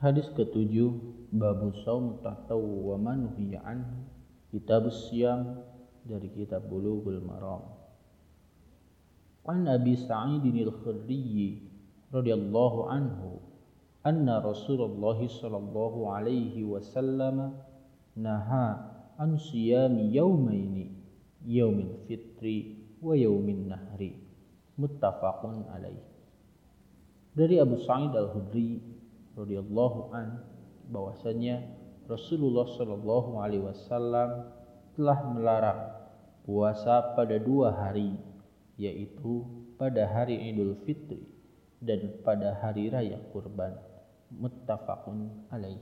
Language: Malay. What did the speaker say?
Hadis ketujuh Babu Saum Tatawu wa Manuhiya Kitab Siyam dari kitab Bulughul Maram. An Abi Sa'id al-Khudri radhiyallahu anhu anna Rasulullah sallallahu alaihi wasallam naha an siyami yawmaini yaumil fitri wa yaumin nahri. Muttafaqun alaih dari Abu Sa'id al-Khudri radhiyallahu an bahwasanya Rasulullah sallallahu alaihi wasallam telah melarang puasa pada dua hari yaitu pada hari Idul Fitri dan pada hari raya kurban. Muttafaqun alaih